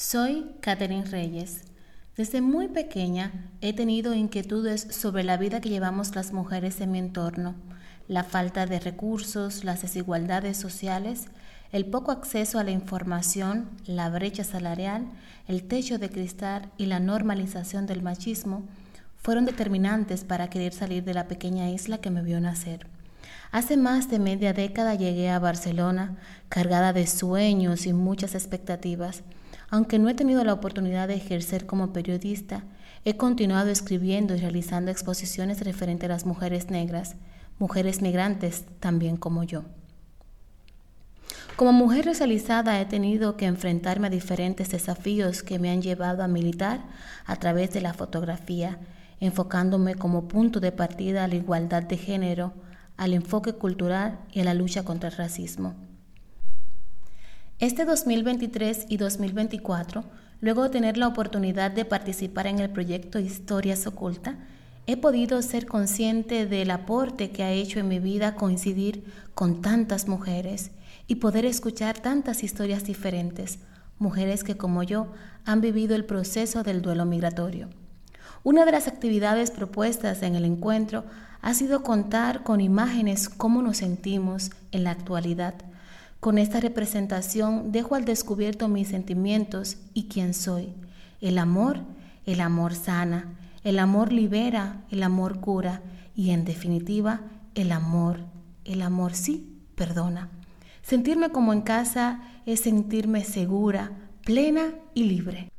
Soy Catherine Reyes. Desde muy pequeña he tenido inquietudes sobre la vida que llevamos las mujeres en mi entorno, la falta de recursos, las desigualdades sociales, el poco acceso a la información, la brecha salarial, el techo de cristal y la normalización del machismo fueron determinantes para querer salir de la pequeña isla que me vio nacer. Hace más de media década llegué a Barcelona cargada de sueños y muchas expectativas aunque no he tenido la oportunidad de ejercer como periodista, he continuado escribiendo y realizando exposiciones referentes a las mujeres negras, mujeres migrantes también como yo. Como mujer racializada he tenido que enfrentarme a diferentes desafíos que me han llevado a militar a través de la fotografía, enfocándome como punto de partida a la igualdad de género, al enfoque cultural y a la lucha contra el racismo. Este 2023 y 2024, luego de tener la oportunidad de participar en el proyecto Historias Oculta, he podido ser consciente del aporte que ha hecho en mi vida coincidir con tantas mujeres y poder escuchar tantas historias diferentes, mujeres que como yo han vivido el proceso del duelo migratorio. Una de las actividades propuestas en el encuentro ha sido contar con imágenes cómo nos sentimos en la actualidad con esta representación dejo al descubierto mis sentimientos y quién soy. El amor, el amor sana, el amor libera, el amor cura y en definitiva el amor, el amor sí perdona. Sentirme como en casa es sentirme segura, plena y libre.